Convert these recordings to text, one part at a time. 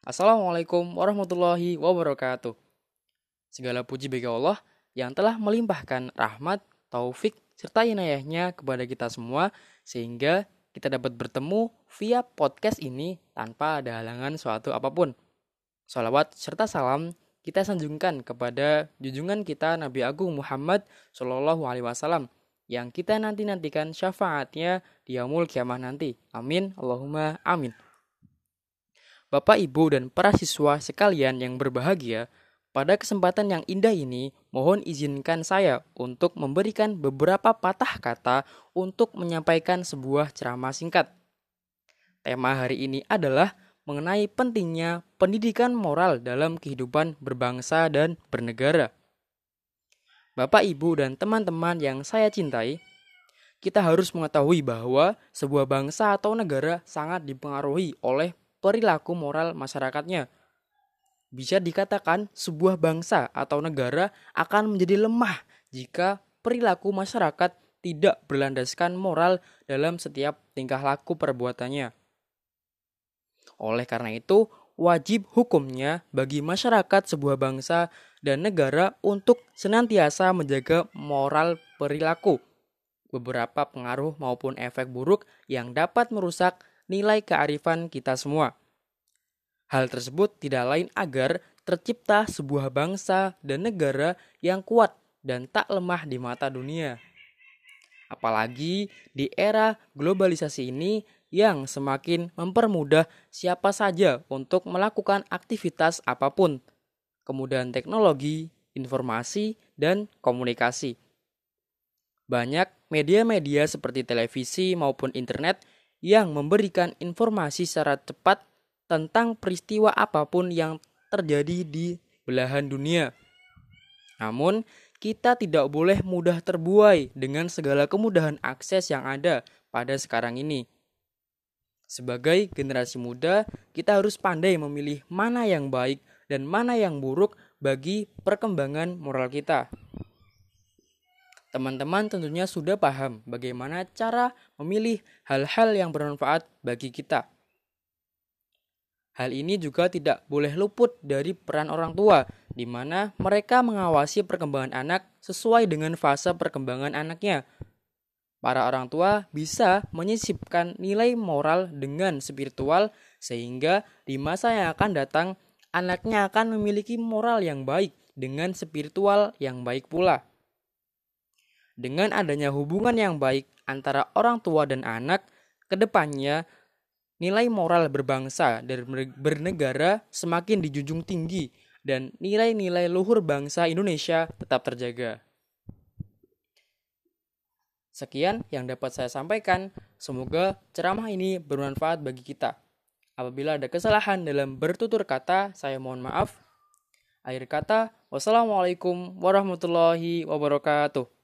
Assalamualaikum warahmatullahi wabarakatuh. Segala puji bagi Allah yang telah melimpahkan rahmat, taufik, serta inayahnya kepada kita semua sehingga kita dapat bertemu via podcast ini tanpa ada halangan suatu apa pun. Salawat serta salam kita sanjungkan kepada junjungan kita Nabi Agung Muhammad Shallallahu Alaihi Wasallam yang kita nanti nantikan syafaatnya di yaumul kiamah nanti. Amin. Allahumma amin. Bapak, Ibu, dan para siswa sekalian yang berbahagia, pada kesempatan yang indah ini, mohon izinkan saya untuk memberikan beberapa patah kata untuk menyampaikan sebuah ceramah singkat. Tema hari ini adalah mengenai pentingnya pendidikan moral dalam kehidupan berbangsa dan bernegara. Bapak, Ibu, dan teman-teman yang saya cintai, kita harus mengetahui bahwa sebuah bangsa atau negara sangat dipengaruhi oleh perilaku moral masyarakatnya. Bisa dikatakan sebuah bangsa atau negara akan menjadi lemah jika perilaku masyarakat tidak berlandaskan moral dalam setiap tingkah laku perbuatannya. Oleh karena itu, wajib hukumnya bagi masyarakat sebuah bangsa dan negara untuk senantiasa menjaga moral perilaku. Beberapa pengaruh maupun efek buruk yang dapat merusak nilai kearifan kita semua. Hal tersebut tidak lain agar tercipta sebuah bangsa dan negara yang kuat dan tak lemah di mata dunia. Apalagi di era globalisasi ini yang semakin mempermudah siapa saja untuk melakukan aktivitas apa pun, kemudahan teknologi, informasi, dan komunikasi. Banyak media-media seperti televisi maupun internet yang memberikan informasi secara cepat tentang peristiwa apa pun yang terjadi di belahan dunia. Namun, kita tidak boleh mudah terbuai dengan segala kemudahan akses yang ada pada sekarang ini. Sebagai generasi muda, kita harus pandai memilih mana yang baik dan mana yang buruk bagi perkembangan moral kita. Teman-teman tentunya sudah paham bagaimana cara memilih hal-hal yang bermanfaat bagi kita. Hal ini juga tidak boleh luput dari peran orang tua, di mana mereka mengawasi perkembangan anak sesuai dengan fase perkembangan anaknya. Para orang tua bisa menyisipkan nilai moral dengan spiritual, sehingga di masa yang akan datang, anaknya akan memiliki moral yang baik dengan spiritual yang baik pula. Dengan adanya hubungan yang baik antara orang tua dan anak, ke depannya nilai moral berbangsa dan bernegara semakin dijunjung tinggi dan nilai-nilai luhur bangsa Indonesia tetap terjaga. Sekian yang dapat saya sampaikan. Semoga ceramah ini bermanfaat bagi kita. Apabila ada kesalahan dalam bertutur kata, saya mohon maaf. Akhir kata, wassalamualaikum warahmatullahi wabarakatuh.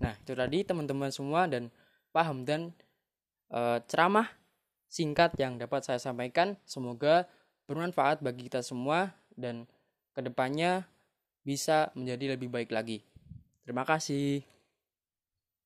Nah, itu tadi teman-teman semua dan paham dan e, ceramah singkat yang dapat saya sampaikan. Semoga bermanfaat bagi kita semua dan ke depannya bisa menjadi lebih baik lagi. Terima kasih.